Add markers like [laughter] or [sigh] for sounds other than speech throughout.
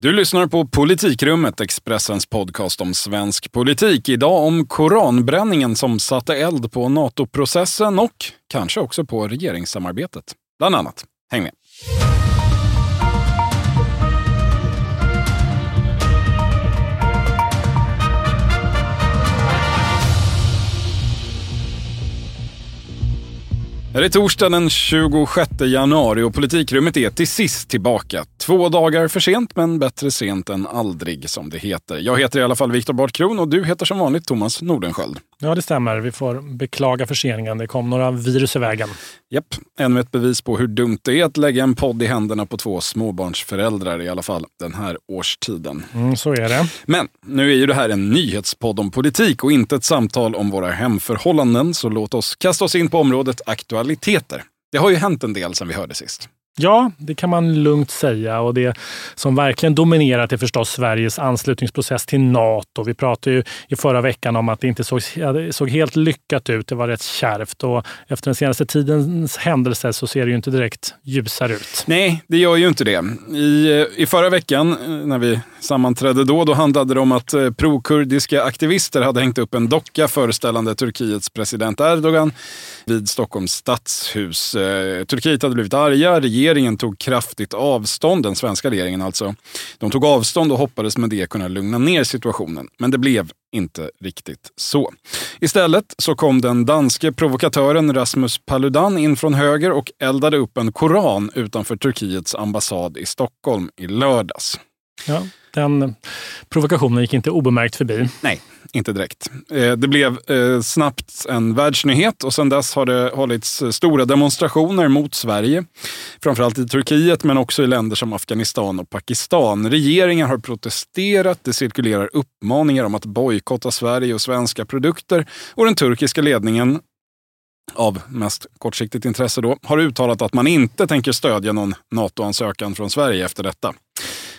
Du lyssnar på Politikrummet, Expressens podcast om svensk politik. Idag om koranbränningen som satte eld på NATO-processen och kanske också på regeringssamarbetet. Bland annat. Häng med! Det är torsdag den 26 januari och politikrummet är till sist tillbaka. Två dagar för sent, men bättre sent än aldrig som det heter. Jag heter i alla fall Viktor Bartkron och du heter som vanligt Thomas Nordenskjöld. Ja, det stämmer. Vi får beklaga förseningen. Det kom några virus i vägen. Japp, ännu ett bevis på hur dumt det är att lägga en podd i händerna på två småbarnsföräldrar, i alla fall den här årstiden. Mm, så är det. Men nu är ju det här en nyhetspodd om politik och inte ett samtal om våra hemförhållanden, så låt oss kasta oss in på området aktualiteter. Det har ju hänt en del sedan vi hörde sist. Ja, det kan man lugnt säga. Och det som verkligen dominerat är förstås Sveriges anslutningsprocess till Nato. Vi pratade ju i förra veckan om att det inte såg, såg helt lyckat ut. Det var rätt kärvt och efter den senaste tidens händelser så ser det ju inte direkt ljusare ut. Nej, det gör ju inte det. I, eh, I förra veckan eh, när vi sammanträdde då, då handlade det om att eh, prokurdiska aktivister hade hängt upp en docka föreställande Turkiets president Erdogan vid Stockholms stadshus. Turkiet hade blivit arga, regeringen tog kraftigt avstånd, den svenska regeringen alltså. De tog avstånd och hoppades med det kunna lugna ner situationen. Men det blev inte riktigt så. Istället så kom den danske provokatören Rasmus Paludan in från höger och eldade upp en koran utanför Turkiets ambassad i Stockholm i lördags. Ja, den provokationen gick inte obemärkt förbi. Nej, inte direkt. Eh, det blev eh, snabbt en världsnyhet och sedan dess har det hållits eh, stora demonstrationer mot Sverige. Framförallt i Turkiet men också i länder som Afghanistan och Pakistan. Regeringar har protesterat, det cirkulerar uppmaningar om att bojkotta Sverige och svenska produkter och den turkiska ledningen av mest kortsiktigt intresse då, har uttalat att man inte tänker stödja någon NATO-ansökan från Sverige efter detta.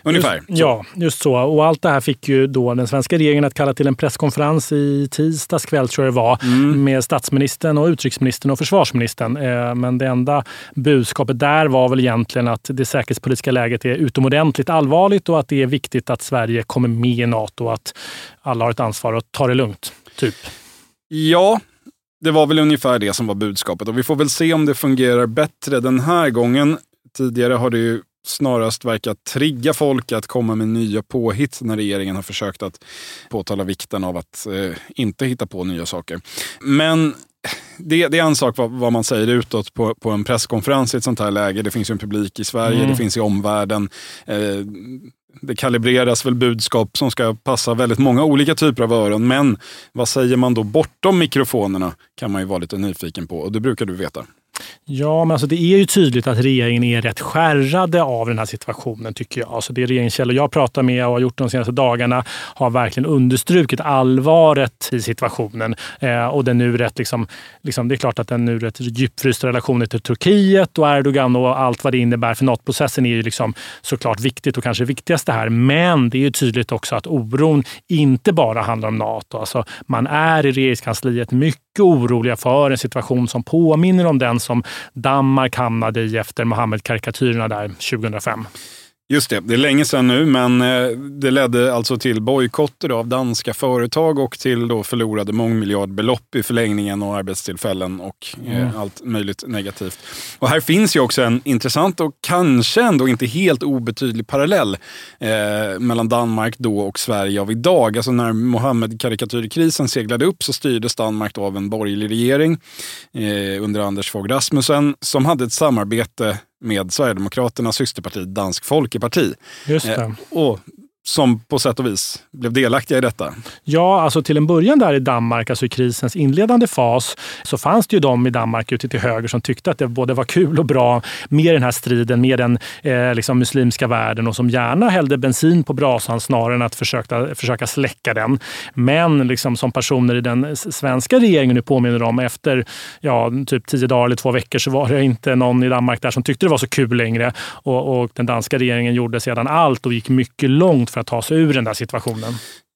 Ungefär. Just, ja, just så. Och allt det här fick ju då den svenska regeringen att kalla till en presskonferens i tisdags kväll, tror jag det var, mm. med statsministern, och utrikesministern och försvarsministern. Eh, men det enda budskapet där var väl egentligen att det säkerhetspolitiska läget är utomordentligt allvarligt och att det är viktigt att Sverige kommer med i Nato och att alla har ett ansvar att ta det lugnt. Typ. Ja, det var väl ungefär det som var budskapet och vi får väl se om det fungerar bättre den här gången. Tidigare har det ju snarast verkat trigga folk att komma med nya påhitt när regeringen har försökt att påtala vikten av att eh, inte hitta på nya saker. Men det, det, är en sak vad, vad, man säger utåt på, på en presskonferens i ett sånt här läge. Det finns ju en publik i Sverige, mm. det finns i omvärlden. Eh, det kalibreras väl budskap som ska passa väldigt många olika typer av öron. Men vad säger man då bortom mikrofonerna kan man ju vara lite nyfiken på och det brukar du veta. Ja, men alltså det är ju tydligt att regeringen är rätt skärrade av den här situationen tycker jag. Alltså det regeringskällor jag pratar med och har gjort de senaste dagarna har verkligen understrukit allvaret i situationen. Eh, och den nu rätt liksom, liksom, det är klart att den nu rätt djupfrysta relationen till Turkiet och Erdogan och allt vad det innebär för NATO-processen är ju liksom såklart viktigt och kanske viktigaste här. Men det är ju tydligt också att oron inte bara handlar om NATO. Alltså man är i regeringskansliet mycket oroliga för en situation som påminner om den som Danmark hamnade i efter Mohammed-karikatyrerna där 2005. Just det, det är länge sedan nu, men eh, det ledde alltså till bojkotter av danska företag och till då förlorade mångmiljardbelopp i förlängningen och arbetstillfällen och eh, mm. allt möjligt negativt. Och här finns ju också en intressant och kanske ändå inte helt obetydlig parallell eh, mellan Danmark då och Sverige av idag. Alltså när Mohammed-karikatyrkrisen seglade upp så styrdes Danmark av en borgerlig regering eh, under Anders Fogh Rasmussen som hade ett samarbete med Sverigedemokraternas systerparti Dansk Folkeparti. Just det. Eh, och som på sätt och vis blev delaktiga i detta? Ja, alltså till en början där i Danmark, alltså i krisens inledande fas, så fanns det ju de i Danmark ute till höger som tyckte att det både var kul och bra med den här striden med den eh, liksom muslimska världen och som gärna hällde bensin på brasan snarare än att försöka, försöka släcka den. Men liksom som personer i den svenska regeringen nu påminner om, efter ja, typ tio dagar eller två veckor så var det inte någon i Danmark där som tyckte det var så kul längre. Och, och den danska regeringen gjorde sedan allt och gick mycket långt för att ta sig ur den där situationen.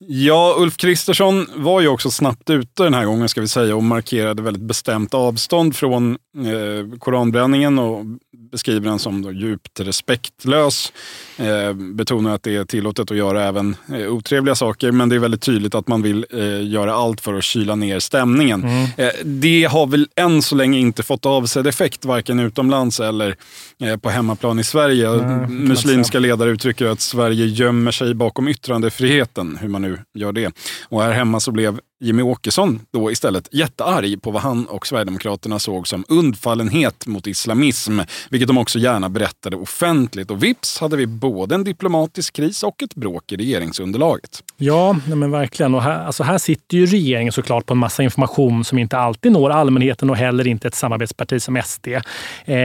Ja, Ulf Kristersson var ju också snabbt ute den här gången ska vi säga och markerade väldigt bestämt avstånd från eh, koranbränningen och beskriver den som då djupt respektlös. Eh, betonar att det är tillåtet att göra även eh, otrevliga saker, men det är väldigt tydligt att man vill eh, göra allt för att kyla ner stämningen. Mm. Eh, det har väl än så länge inte fått avsedd effekt, varken utomlands eller eh, på hemmaplan i Sverige. Mm, Muslimska ledare uttrycker att Sverige gömmer sig bakom yttrandefriheten, hur man nu gör det. Och här hemma så blev Jimmy Åkesson då istället jättearg på vad han och Sverigedemokraterna såg som undfallenhet mot islamism, vilket de också gärna berättade offentligt. Och vips hade vi både en diplomatisk kris och ett bråk i regeringsunderlaget. Ja, men verkligen. Och här, alltså här sitter ju regeringen såklart på en massa information som inte alltid når allmänheten och heller inte ett samarbetsparti som SD. Eh,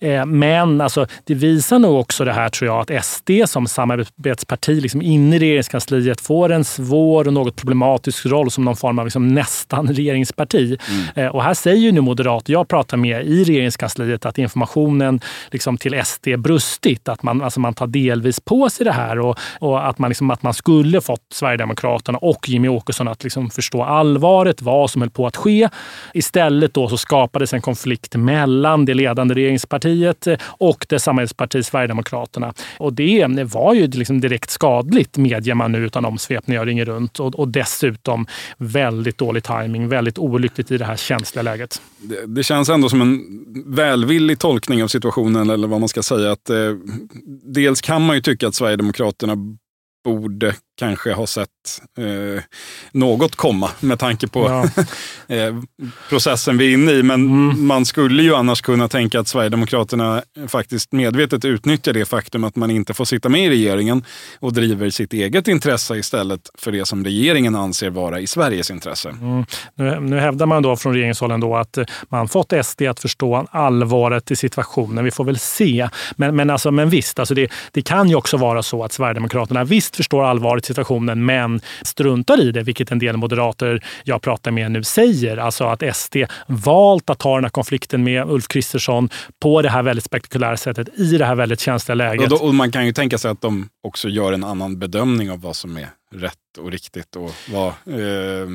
eh, men alltså, det visar nog också det här, tror jag, att SD som samarbetsparti liksom inne i regeringskansliet får en svår och något problematisk roll som någon form av liksom nästan regeringsparti. Mm. Eh, och här säger ju nu moderater jag pratar med i regeringskansliet att informationen liksom till SD brustit. Att man, alltså man tar delvis på sig det här och, och att, man liksom, att man skulle fått Sverigedemokraterna och Jimmy Åkesson att liksom förstå allvaret, vad som höll på att ske. Istället då så skapades en konflikt mellan det ledande regeringspartiet och det samarbetsparti Sverigedemokraterna. Och det var ju liksom direkt skadligt, medger man nu utan omsvepningar när jag ringer runt. Och, och dessutom väldigt dålig timing, väldigt olyckligt i det här känsliga läget. Det, det, känns ändå som en välvillig tolkning av situationen, eller vad man ska säga. Att, eh, dels kan man ju tycka att Sverigedemokraterna borde kanske ha sett eh, något komma med tanke på ja. [laughs] eh, processen vi är inne i. Men mm. man skulle ju annars kunna tänka att Sverigedemokraterna faktiskt medvetet utnyttjar det faktum att man inte får sitta med i regeringen och driver sitt eget intresse istället för det som regeringen anser vara i Sveriges intresse. Mm. Nu, nu hävdar man då från regeringshåll ändå att man fått SD att förstå allvaret i situationen. Vi får väl se. Men, men, alltså, men visst, alltså det, det kan ju också vara så att Sverigedemokraterna visst förstår allvaret situationen men struntar i det, vilket en del moderater jag pratar med nu säger. Alltså att SD valt att ta den här konflikten med Ulf Kristersson på det här väldigt spektakulära sättet i det här väldigt känsliga läget. Och, då, och man kan ju tänka sig att de också gör en annan bedömning av vad som är rätt och riktigt och vad eh,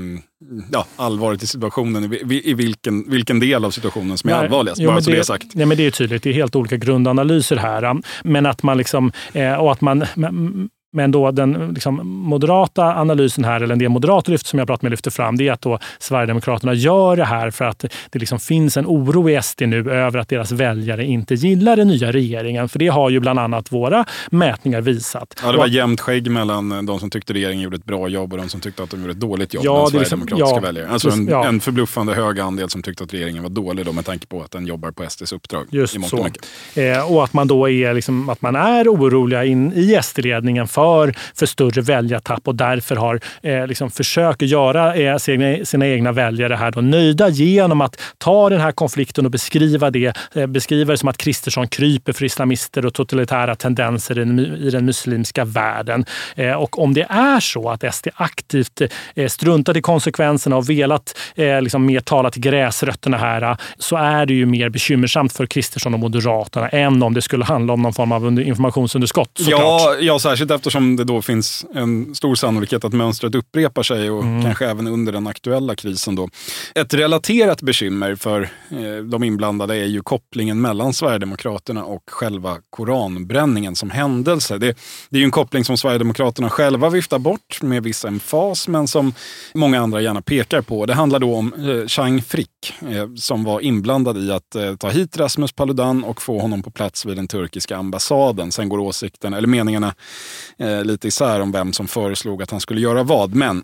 ja, allvaret i situationen, i, i vilken, vilken del av situationen som är Nej, allvarligast. Jo, bara så det, är sagt. Nej, men det är tydligt, det är helt olika grundanalyser här. Men att man liksom, eh, och att man men då den liksom, moderata analysen här, eller en del moderater lyfter, som jag pratat med lyfter fram, det är att då Sverigedemokraterna gör det här för att det liksom finns en oro i SD nu över att deras väljare inte gillar den nya regeringen. För det har ju bland annat våra mätningar visat. Ja, det var jämnt skägg mellan de som tyckte regeringen gjorde ett bra jobb och de som tyckte att de gjorde ett dåligt jobb. Ja, liksom, sverigedemokratiska ja, väljare. Alltså en, ja. en förbluffande hög andel som tyckte att regeringen var dålig då, med tanke på att den jobbar på SDs uppdrag. Just så. Eh, och att man då är, liksom, att man är oroliga in, i SD-ledningen för för, större väljartapp och därför har eh, liksom försöker göra eh, sina, sina egna väljare här då nöjda genom att ta den här konflikten och beskriva det, eh, beskriva det som att Kristersson kryper för islamister och totalitära tendenser i, i den muslimska världen. Eh, och om det är så att SD aktivt eh, struntat i konsekvenserna och velat eh, liksom mer tala till gräsrötterna här så är det ju mer bekymmersamt för Kristersson och Moderaterna än om det skulle handla om någon form av informationsunderskott. Ja, ja, särskilt eftersom eftersom det då finns en stor sannolikhet att mönstret upprepar sig och mm. kanske även under den aktuella krisen. Då. Ett relaterat bekymmer för eh, de inblandade är ju kopplingen mellan Sverigedemokraterna och själva koranbränningen som händelse. Det, det är ju en koppling som Sverigedemokraterna själva viftar bort med viss emfas men som många andra gärna pekar på. Det handlar då om eh, Chang Frick eh, som var inblandad i att eh, ta hit Rasmus Paludan och få honom på plats vid den turkiska ambassaden. Sen går åsikten, eller meningarna eh, lite isär om vem som föreslog att han skulle göra vad. Men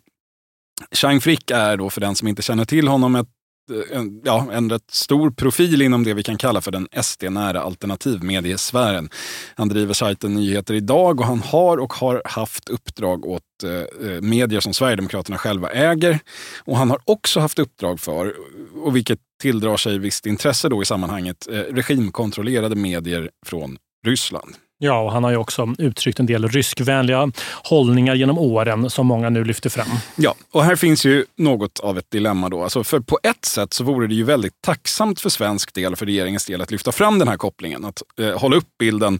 Chang Frick är då, för den som inte känner till honom, ett eh, en, ja, en rätt stor profil inom det vi kan kalla för den SD-nära alternativmediesfären. Han driver sajten Nyheter Idag och han har och har haft uppdrag åt eh, eh, medier som Sverigedemokraterna själva äger. Och han har också haft uppdrag för, och vilket tilldrar sig visst intresse då i sammanhanget, eh, regimkontrollerade medier från Ryssland. Ja, och han har ju också uttryckt en del ryskvänliga hållningar genom åren som många nu lyfter fram. Ja, och här finns ju något av ett dilemma då. Alltså för på ett sätt så vore det ju väldigt tacksamt för svensk del, för regeringens del, att lyfta fram den här kopplingen. Att eh, hålla upp bilden,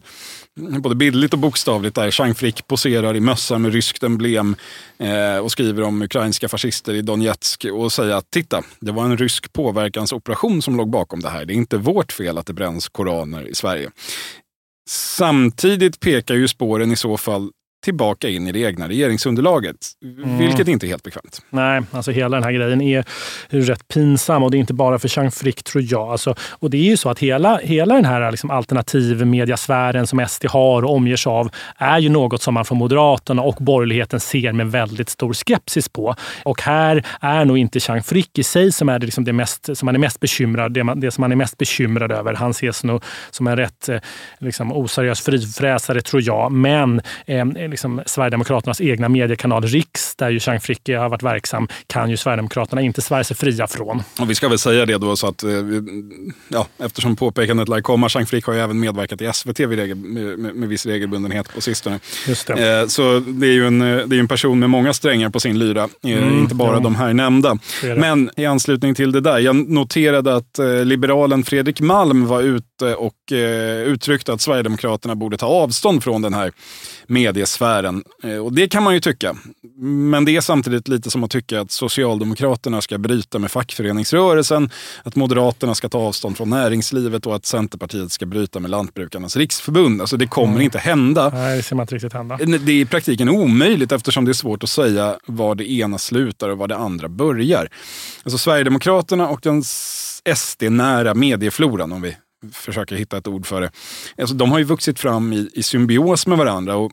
mm, både bildligt och bokstavligt, där Jean Frick poserar i mössa med ryskt emblem eh, och skriver om ukrainska fascister i Donetsk och säga att titta, det var en rysk påverkansoperation som låg bakom det här. Det är inte vårt fel att det bränns koraner i Sverige. Samtidigt pekar ju spåren i så fall tillbaka in i det egna regeringsunderlaget. Mm. Vilket inte är helt bekvämt. Nej, alltså hela den här grejen är rätt pinsam och det är inte bara för Jean Frick tror jag. Alltså, och det är ju så att hela, hela den här liksom alternativmediasfären som SD har och omger sig av är ju något som man från Moderaterna och borgerligheten ser med väldigt stor skepsis på. Och här är nog inte Jean Frick i sig som är det, liksom det mest, som man är mest bekymrad, det, man, det som man är mest bekymrad över. Han ses nog som en rätt eh, liksom, oseriös frifräsare tror jag. Men eh, liksom Sverigedemokraternas egna mediekanal Riks, där ju Jean Fricke har varit verksam, kan ju Sverigedemokraterna inte svära sig fria från. Och vi ska väl säga det då så att, eh, ja, eftersom påpekandet lär komma, Jean Frick har ju även medverkat i SVT med, regel, med, med viss regelbundenhet på sistone. Just det. Eh, så det är ju en, eh, det är en person med många strängar på sin lyra, mm, inte bara ja. de här nämnda. Men i anslutning till det där, jag noterade att liberalen Fredrik Malm var ute och uttryckte att Sverigedemokraterna borde ta avstånd från den här mediesfären. Eh, och det kan man ju tycka. Men det är samtidigt lite som att tycka att Socialdemokraterna ska bryta med fackföreningsrörelsen, att Moderaterna ska ta avstånd från näringslivet och att Centerpartiet ska bryta med Lantbrukarnas riksförbund. Alltså det kommer mm. inte hända. Nej, det ser man inte riktigt hända. Det är i praktiken omöjligt eftersom det är svårt att säga var det ena slutar och var det andra börjar. Alltså Sverigedemokraterna och den SD-nära mediefloran, om vi försöker hitta ett ord för det. Alltså, de har ju vuxit fram i, i symbios med varandra. Och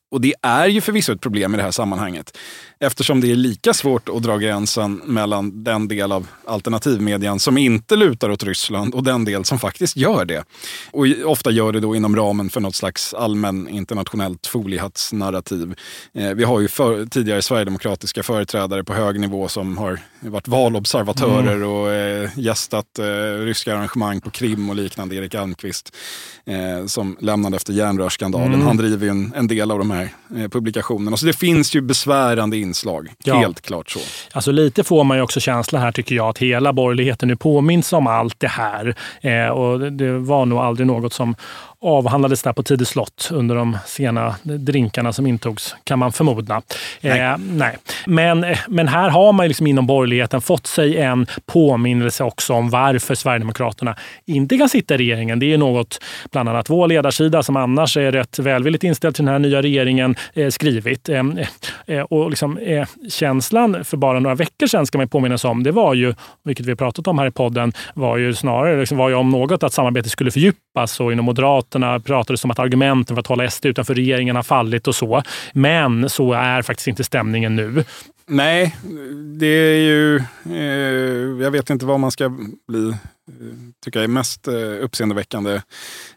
och det är ju förvisso ett problem i det här sammanhanget. Eftersom det är lika svårt att dra gränsen mellan den del av alternativmedian som inte lutar åt Ryssland och den del som faktiskt gör det. Och ofta gör det då inom ramen för något slags allmän internationellt foliehattsnarrativ. Eh, vi har ju för, tidigare sverigedemokratiska företrädare på hög nivå som har varit valobservatörer mm. och eh, gästat eh, ryska arrangemang på Krim och liknande. Erik Almqvist eh, som lämnade efter järnrörsskandalen. Mm. Han driver ju en, en del av de här eh, publikationerna. Så det finns ju besvärande inslag. Ja. Helt klart så. Alltså lite får man ju också känsla här tycker jag att hela borgerligheten nu påminns om allt det här. Eh, och det var nog aldrig något som avhandlades där på Tidö slott under de sena drinkarna som intogs, kan man förmoda. Nej. Eh, nej. Men, men här har man liksom inom borgerligheten fått sig en påminnelse också om varför Sverigedemokraterna inte kan sitta i regeringen. Det är något bland annat vår ledarsida, som annars är rätt välvilligt inställd till den här nya regeringen, eh, skrivit. Eh, eh och liksom, eh, känslan för bara några veckor sedan, ska man påminnas om, det var ju, vilket vi pratat om här i podden, var ju snarare liksom, var ju om något att samarbetet skulle fördjupas och inom Moderaterna Moderaterna pratades om att argumenten för att hålla SD utanför regeringen har fallit och så. Men så är faktiskt inte stämningen nu. Nej, det är ju... Eh, jag vet inte vad man ska bli eh, tycker jag är mest eh, uppseendeväckande.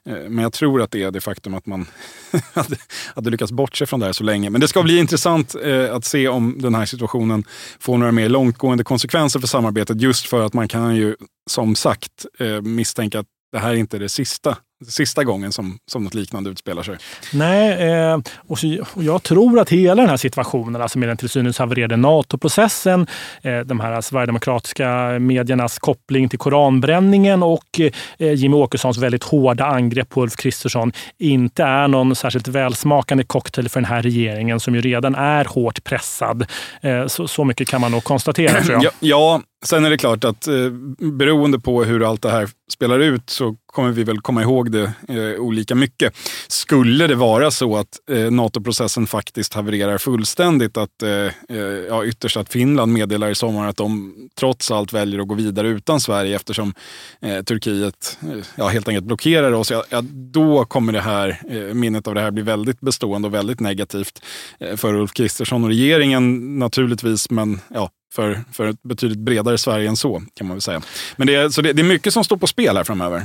Eh, men jag tror att det är det faktum att man [laughs] hade, hade lyckats bortse från det här så länge. Men det ska bli intressant att se om den här situationen får några mer långtgående konsekvenser för samarbetet. Just för att man kan ju som sagt misstänka att det här är inte det sista sista gången som, som något liknande utspelar sig. Nej, eh, och, så, och jag tror att hela den här situationen, alltså med den till synes havererade NATO-processen, eh, de här sverigedemokratiska mediernas koppling till koranbränningen och eh, Jimmie Åkessons väldigt hårda angrepp på Ulf Kristersson inte är någon särskilt välsmakande cocktail för den här regeringen som ju redan är hårt pressad. Eh, så, så mycket kan man nog konstatera tror jag. [clears throat] Ja, ja, sen är det klart att eh, beroende på hur allt det här spelar ut så kommer vi väl komma ihåg det eh, olika mycket. Skulle det vara så att eh, NATO-processen faktiskt havererar fullständigt, att eh, eh, ja, ytterst att Finland meddelar i sommar att de trots allt väljer att gå vidare utan Sverige eftersom eh, Turkiet eh, ja, helt enkelt blockerar oss, ja, ja, då kommer det här, eh, minnet av det här bli väldigt bestående och väldigt negativt eh, för Ulf Kristersson och regeringen naturligtvis, men ja, för, för ett betydligt bredare Sverige än så kan man väl säga. Men det är, så det, det är mycket som står på spel här framöver.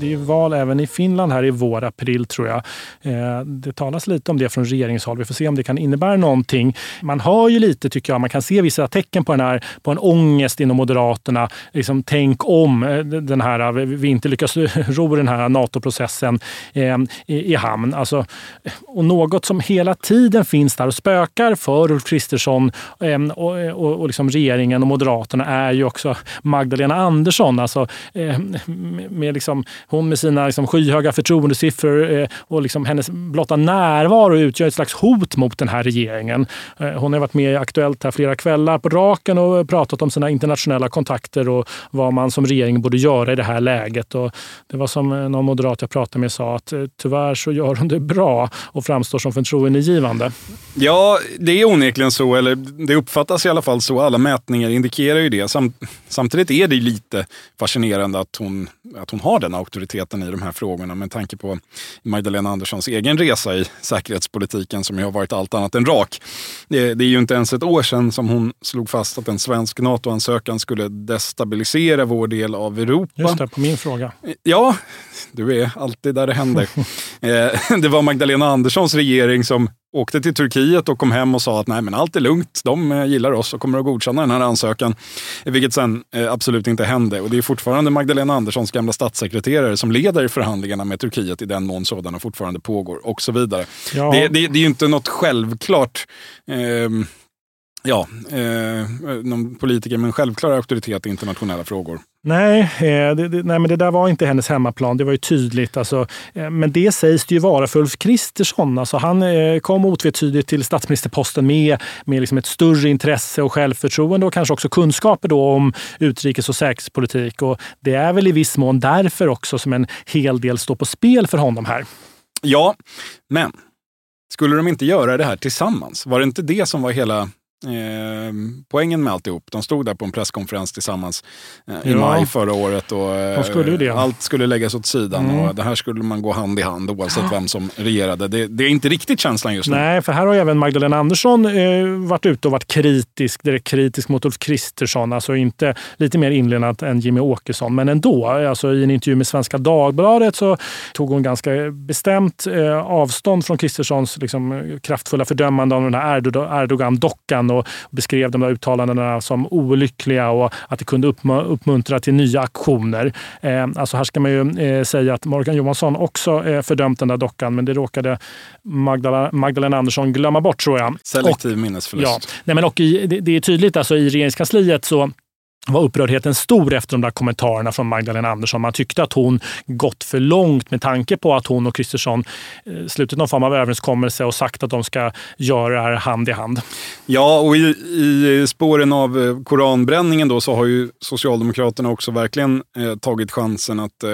Det är ju val även i Finland här i vår, april tror jag. Eh, det talas lite om det från regeringshåll. Vi får se om det kan innebära någonting. Man hör ju lite, tycker jag, man kan se vissa tecken på, den här, på en ångest inom Moderaterna. Liksom, tänk om eh, den här, eh, vi inte lyckas [laughs] ro den här NATO-processen i, i hamn. Alltså, och något som hela tiden finns där och spökar för Ulf Kristersson och, och, och liksom regeringen och Moderaterna är ju också Magdalena Andersson. Alltså, med liksom hon med sina liksom skyhöga förtroendesiffror eh, och liksom hennes blotta närvaro utgör ett slags hot mot den här regeringen. Eh, hon har varit med i Aktuellt här flera kvällar på raken och pratat om sina internationella kontakter och vad man som regering borde göra i det här läget. Och det var som eh, någon moderat jag pratade med sa att eh, tyvärr så gör hon det bra och framstår som förtroendegivande. Ja, det är onekligen så, eller det uppfattas i alla fall så. Alla mätningar indikerar ju det. samtidigt är det lite fascinerande att hon, att hon har den auktoriteten auktoriteten i de här frågorna med tanke på Magdalena Anderssons egen resa i säkerhetspolitiken som ju har varit allt annat än rak. Det, det är ju inte ens ett år sedan som hon slog fast att en svensk NATO-ansökan skulle destabilisera vår del av Europa. Just det, på min fråga. Ja, du är alltid där det händer. [laughs] Eh, det var Magdalena Anderssons regering som åkte till Turkiet och kom hem och sa att nej, men allt är lugnt. De eh, gillar oss och kommer att godkänna den här ansökan. Vilket sen eh, absolut inte hände. Och det är fortfarande Magdalena Anderssons gamla statssekreterare som leder förhandlingarna med Turkiet i den mån sådana fortfarande pågår och så vidare. Ja. Det, det, det, är ju inte något självklart eh, ja, eh, någon politiker med en självklar auktoritet i internationella frågor. Nej, eh, det, det, nej, men det där var inte hennes hemmaplan. Det var ju tydligt. Alltså, eh, men det sägs det ju vara för Ulf Kristersson. Alltså, han eh, kom otvetydigt till statsministerposten med, med liksom ett större intresse och självförtroende och kanske också kunskaper då om utrikes och säkerhetspolitik. Och det är väl i viss mån därför också som en hel del står på spel för honom här. Ja, men skulle de inte göra det här tillsammans? Var det inte det som var hela Eh, poängen med alltihop. De stod där på en presskonferens tillsammans eh, i ja. maj förra året och eh, skulle allt skulle läggas åt sidan. Mm. Och det här skulle man gå hand i hand oavsett vem som regerade. Det, det, är inte riktigt känslan just nu. Nej, för här har även Magdalena Andersson eh, varit ute och varit kritisk, direkt kritisk mot Ulf Kristersson. Alltså inte lite mer inledande än Jimmy Åkesson, men ändå. Alltså, I en intervju med Svenska Dagbladet så tog hon ganska bestämt eh, avstånd från Kristerssons liksom, kraftfulla fördömande av den här Erdogan-dockan och beskrev de där uttalandena som olyckliga och att det kunde uppmuntra till nya aktioner. Eh, alltså här ska man ju eh, säga att Morgan Johansson också eh, fördömt den där dockan, men det råkade Magdalena, Magdalena Andersson glömma bort tror jag. Selektiv minnesförlust. Ja, nej, men och i, det, det är tydligt alltså i regeringskansliet så var upprördheten stor efter de där kommentarerna från Magdalena Andersson. Man tyckte att hon gått för långt med tanke på att hon och Kristersson eh, slutit någon form av överenskommelse och sagt att de ska göra det här hand i hand. Ja, och i, i spåren av eh, koranbränningen då så har ju Socialdemokraterna också verkligen eh, tagit chansen att eh,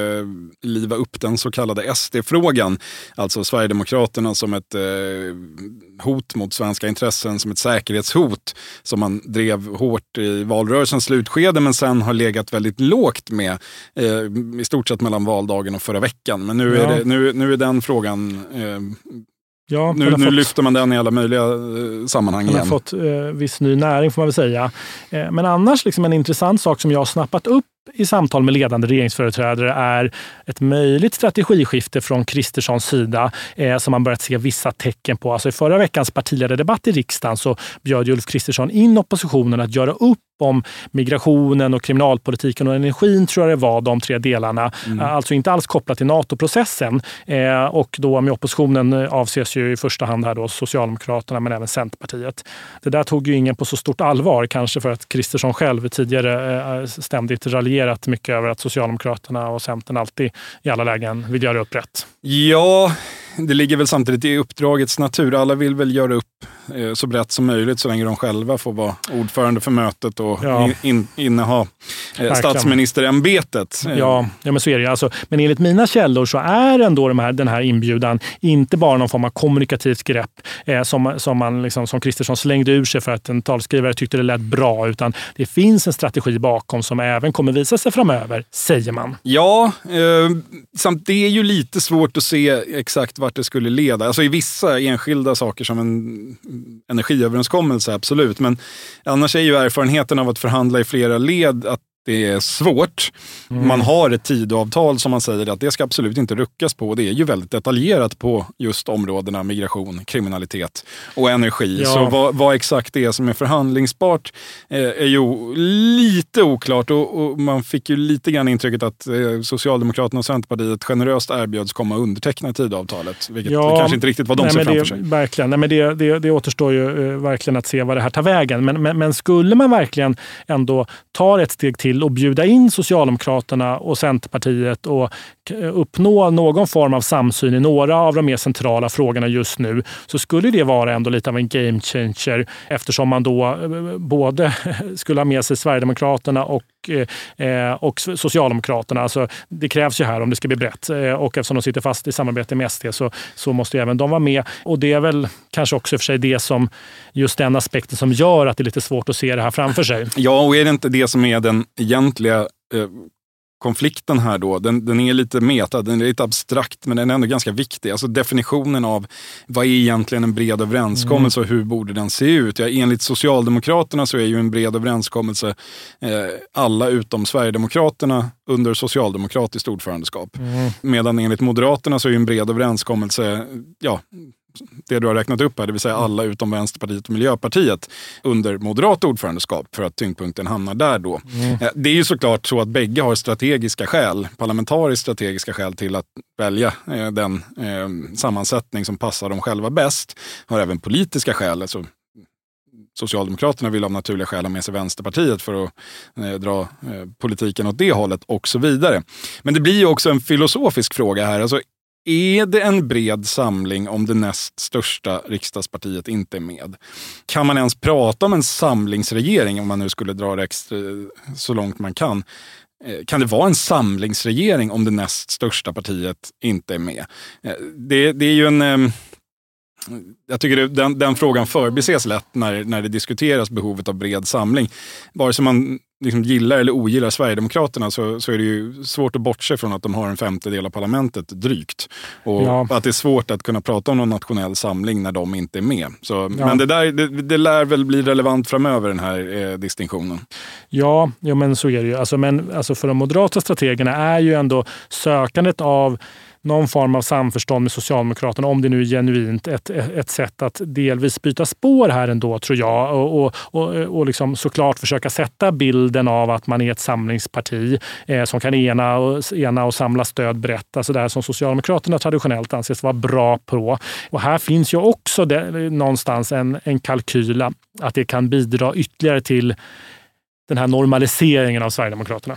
liva upp den så kallade SD-frågan. Alltså Sverigedemokraterna som ett eh, hot mot svenska intressen, som ett säkerhetshot som man drev hårt i valrörelsens slutskede slutskede men sen har legat väldigt lågt med eh, i stort sett mellan valdagen och förra veckan. Men nu, ja. är, det, nu, nu är den frågan eh, Ja, nu, nu fått, lyfter man den i alla möjliga eh, sammanhang igen. har fått eh, viss ny näring får man väl säga. Eh, men annars liksom en intressant sak som jag har snappat upp i samtal med ledande regeringsföreträdare är ett möjligt strategiskifte från Kristerssons sida eh, som man börjat se vissa tecken på. Alltså I förra veckans partiledardebatt i riksdagen så bjöd Ulf Kristersson in oppositionen att göra upp om migrationen och kriminalpolitiken och energin, tror jag det var, de tre delarna. Mm. Alltså inte alls kopplat till NATO-processen. Eh, och då med oppositionen avses ju i första hand här då Socialdemokraterna, men även Centerpartiet. Det där tog ju ingen på så stort allvar, kanske för att Kristersson själv tidigare eh, ständigt raljerat mycket över att Socialdemokraterna och Centern alltid i alla lägen vill göra upp rätt. Ja, det ligger väl samtidigt i uppdragets natur. Alla vill väl göra upp eh, så brett som möjligt så länge de själva får vara ordförande för mötet och Ja. in, in, inneha eh, statsministerämbetet. Eh, Ja, ja men så är det. ju. Alltså, men enligt mina källor så är ändå de här, den här inbjudan inte bara någon form av kommunikativt grepp eh, som, som, man liksom, som Kristersson slängde ur sig för att en talskrivare tyckte det lät bra, utan det finns en strategi bakom som även kommer visa sig framöver, säger man. Ja, eh, samt det är ju lite svårt att se exakt vart det skulle leda. Alltså i vissa enskilda saker som en energiöverenskommelse, absolut. Men annars är ju erfarenheten av att förhandla i flera led att det är svårt. Man har ett tidavtal som man säger att det ska absolut inte ruckas på. Det är ju väldigt detaljerat på just områdena migration, kriminalitet och energi. Ja. Så vad, vad exakt det är som är förhandlingsbart eh, är ju lite oklart och, och man fick ju lite grann intrycket att eh, Socialdemokraterna och Centerpartiet generöst erbjöds komma och underteckna tidavtalet. Vilket Ja, kanske inte riktigt vad de Nej, ser men framför det, sig. Verkligen. Nej, men det, det, det återstår ju eh, verkligen att se vad det här tar vägen. Men, men, men skulle man verkligen ändå ta ett steg till och bjuda in Socialdemokraterna och Centerpartiet och uppnå någon form av samsyn i några av de mer centrala frågorna just nu så skulle det vara ändå lite av en game changer eftersom man då eh, både [laughs] skulle ha med sig Sverigedemokraterna och och eh, Socialdemokraterna. Alltså, det krävs ju här om det ska bli brett. Eh, och eftersom de sitter fast i samarbete med SD så, så måste ju även de vara med. Och det är väl kanske också i och för sig det som, just den aspekten som gör att det är lite svårt att se det här framför sig. Ja, och är det inte det som är den egentliga eh, konflikten här då? Den, den är lite meta, den är lite abstrakt, men den är ändå ganska viktig. Alltså definitionen av vad är egentligen en bred överenskommelse och hur borde den se ut? Ja, enligt Socialdemokraterna så är ju en bred överenskommelse eh, alla utom Sverigedemokraterna under socialdemokratiskt ordförandeskap. Medan enligt Moderaterna så är ju en bred överenskommelse, ja, det du har räknat upp här, det vill säga alla utom Vänsterpartiet och Miljöpartiet under moderat ordförandeskap för att tyngdpunkten hamnar där då. Eh, Det är ju såklart så att bägge har strategiska skäl, parlamentariskt strategiska skäl till att välja eh, den eh, sammansättning som passar dem själva bäst. Har även politiska skäl, alltså Socialdemokraterna vill av naturliga skäl ha med sig Vänsterpartiet för att eh, dra eh, politiken åt det hållet och så vidare. Men det blir ju också en filosofisk fråga här. Alltså, är det en bred samling om det näst största riksdagspartiet inte är med? Kan man ens prata om en samlingsregering om man nu skulle dra det extra, så långt man kan? Eh, kan det vara en samlingsregering om det näst största partiet inte är med? Eh, det, det är ju en... Ehm, jag tycker det, den, den frågan förbises lätt när, när det diskuteras behovet av bred samling. Vare sig man liksom gillar eller ogillar Sverigedemokraterna så, så är det ju svårt att bortse från att de har en femtedel av parlamentet drygt. Och Ja. att det är svårt att kunna prata om någon nationell samling när de inte är med. Så, Ja. Men det, där, det, det lär väl bli relevant framöver den här eh, distinktionen. Ja, ja men så är det ju. Alltså, men alltså för de moderata strategerna är ju ändå sökandet av någon form av samförstånd med Socialdemokraterna, om det nu är genuint, ett, ett sätt att delvis byta spår här ändå, tror jag. Och, och, och, och liksom såklart försöka sätta bilden av att man är ett samlingsparti eh, som kan ena och, ena och samla stöd brett. Alltså det här som Socialdemokraterna traditionellt anses vara bra på. Och här finns ju också det, någonstans en, en kalkyl att det kan bidra ytterligare till den här normaliseringen av Sverigedemokraterna.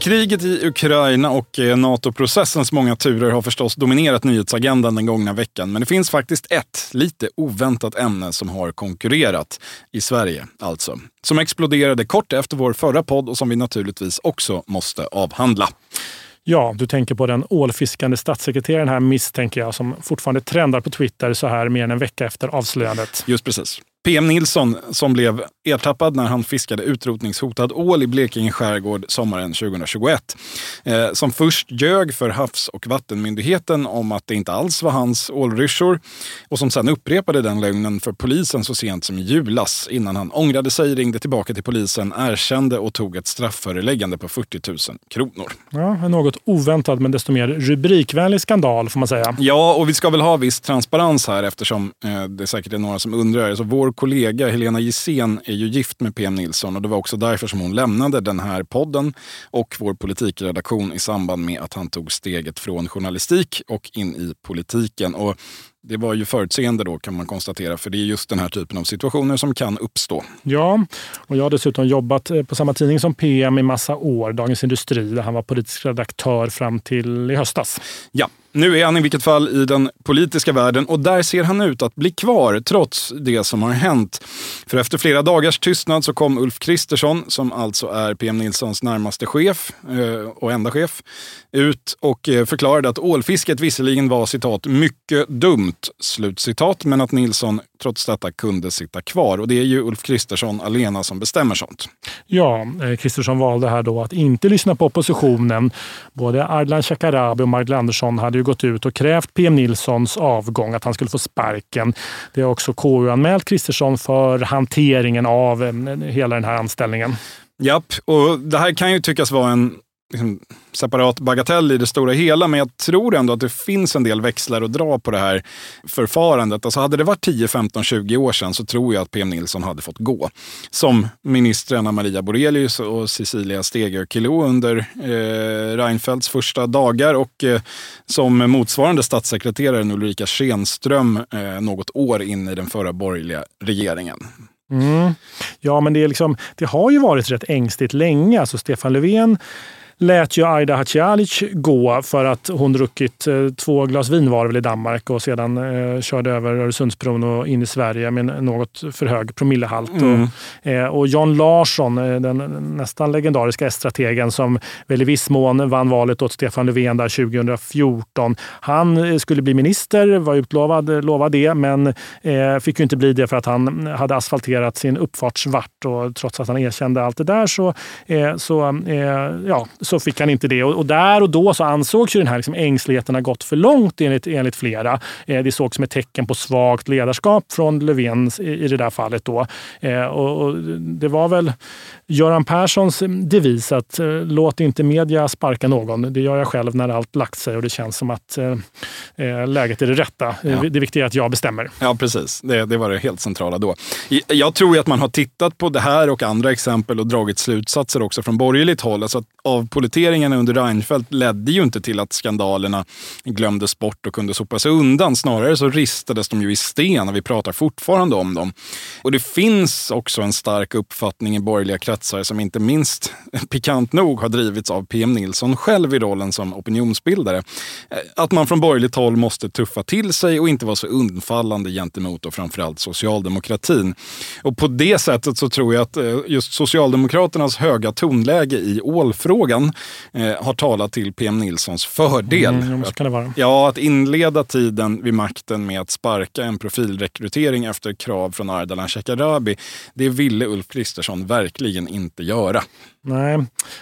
Kriget i Ukraina och eh, NATO-processens många turer har förstås dominerat nyhetsagendan den gångna veckan. Men det finns faktiskt ett lite oväntat ämne som har konkurrerat. I Sverige alltså. Som exploderade kort efter vår förra podd och som vi naturligtvis också måste avhandla. Ja, du tänker på den ålfiskande statssekreteraren här misstänker jag, som fortfarande trendar på Twitter så här mer än en vecka efter avslöjandet. Just precis. PM Nilsson som blev ertappad när han fiskade utrotningshotad ål i Blekinge skärgård sommaren 2021. Eh, som först ljög för Havs och vattenmyndigheten om att det inte alls var hans ålryssjor och som sen upprepade den lögnen för polisen så sent som i julas innan han ångrade sig, ringde tillbaka till polisen, erkände och tog ett strafföreläggande på 40 000 kronor. Ja, en något oväntad men desto mer rubrikvänlig skandal får man säga. Ja, och vi ska väl ha viss transparens här eftersom eh, det säkert är några som undrar. Så vår vår kollega Helena Gissén är ju gift med PM Nilsson och det var också därför som hon lämnade den här podden och vår politikredaktion i samband med att han tog steget från journalistik och in i politiken. Och det var ju förutseende då kan man konstatera, för det är just den här typen av situationer som kan uppstå. Ja, och jag har dessutom jobbat eh, på samma tidning som PM i massa år, Dagens Industri, där han var politisk redaktör fram till i höstas. Ja, nu är han i vilket fall i den politiska världen och där ser han ut att bli kvar trots det som har hänt. För efter flera dagars tystnad så kom Ulf Kristersson, som alltså är PM Nilssons närmaste chef eh, och enda chef, ut och eh, förklarade att ålfisket visserligen var citat mycket dumt, slutcitat, men att Nilsson trots detta kunde sitta kvar. Och det är ju Ulf Kristersson alena som bestämmer sånt. Ja, eh, Kristersson valde här då att inte lyssna på oppositionen. Både Ardalan Shekarabi och Magdalena Andersson hade ju gått ut och krävt PM Nilssons avgång, att han skulle få sparken. Det har också KU anmält Kristersson för hanteringen av eh, hela den här anställningen. Japp, och det här kan ju tyckas vara en liksom, separat bagatell i det stora hela, men jag tror ändå att det finns en del växlar att dra på det här förfarandet. Alltså hade det varit 10, 15, 20 år sedan så tror jag att PM Nilsson hade fått gå. Som ministrarna Maria Borelius och Cecilia Stegö under eh, Reinfeldts första dagar och eh, som motsvarande statssekreteraren Ulrika Schenström eh, något år in i den förra borgerliga regeringen. Mm. Ja, men det, är liksom, det har ju varit rätt ängsligt länge. Alltså Stefan Löfven lät ju Aida Hadzialic gå för att hon druckit eh, två glas vin var väl i Danmark och sedan eh, körde över Öresundsbron och in i Sverige med något för hög promillehalt. Mm. Och, eh, och Jan Larsson, eh, den nästan legendariska S-strategen som väl i viss mån vann valet åt Stefan Löfven där 2014. Han eh, skulle bli minister, var utlovad lovad det, men eh, fick ju inte bli det för att han hade asfalterat sin uppfart svart och trots att han erkände allt det där så, så ja, så fick han inte det. Och, och där och då så ansågs ju den här liksom ängsligheten ha gått för långt enligt, enligt flera. Eh, det sågs som ett tecken på svagt ledarskap från Löfven i, i det där fallet. Då. Eh, och, och, det var väl Göran Perssons devis att eh, låt inte media sparka någon. Det gör jag själv när allt lagt sig och det känns som att eh, eh läget är det rätta. Ja. Det viktiga är att jag bestämmer. Ja, precis. Det, det var det helt centrala då. Jag tror att man har tittat på det här och andra exempel och dragit slutsatser också från borgerligt håll. Alltså av politeringen under Reinfeldt ledde ju inte till att skandalerna glömdes bort och kunde sopas undan. Snarare så ristades de ju i sten och vi pratar fortfarande om dem. Och det finns också en stark uppfattning i borgerliga kretsar som inte minst [laughs] pikant nog har drivits av PM Nilsson själv i rollen som opinionsbildare. Att man från borgerligt håll måste tuffa till sig och inte vara så undfallande gentemot och framförallt socialdemokratin. Och på det sättet så tror jag att eh, just Socialdemokraternas höga tonläge i ålfrågan eh, har talat till PM Nilssons fördel. Mm, så kan det vara. Ja, att inleda tiden vid makten med att sparka en profilrekrytering efter krav från Ardalan Shekarabi, det ville Ulf Kristersson verkligen inte göra. Nej,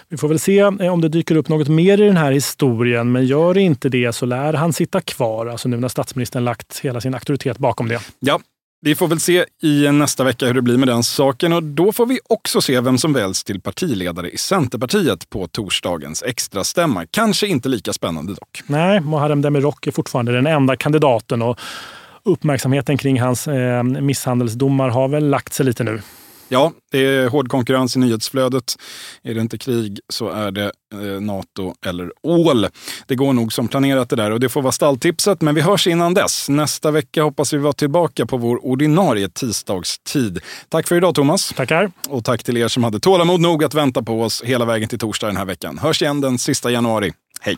vi får väl se eh, om det dyker upp något mer i den här historien. Men gör inte det så lär han sitta kvar, alltså nu när statsministern lagt hela sin auktoritet bakom det. Ja, vi får väl se i nästa vecka hur det blir med den saken och då får vi också se vem som väljs till partiledare i Centerpartiet på torsdagens extrastämma. Kanske inte lika spännande dock. Nej, Muharrem Demirok är fortfarande den enda kandidaten och uppmärksamheten kring hans eh, misshandelsdomar har väl lagt sig lite nu. Ja, det är hård konkurrens i nyhetsflödet. Är det inte krig så är det eh, Nato eller ål. Det går nog som planerat det där och det får vara stalltipset. Men vi hörs innan dess. Nästa vecka hoppas vi vara tillbaka på vår ordinarie tisdagstid. Tack för idag Thomas. Tackar. Och tack till er som hade tålamod nog att vänta på oss hela vägen till torsdag den här veckan. Hörs igen den sista januari. Hej!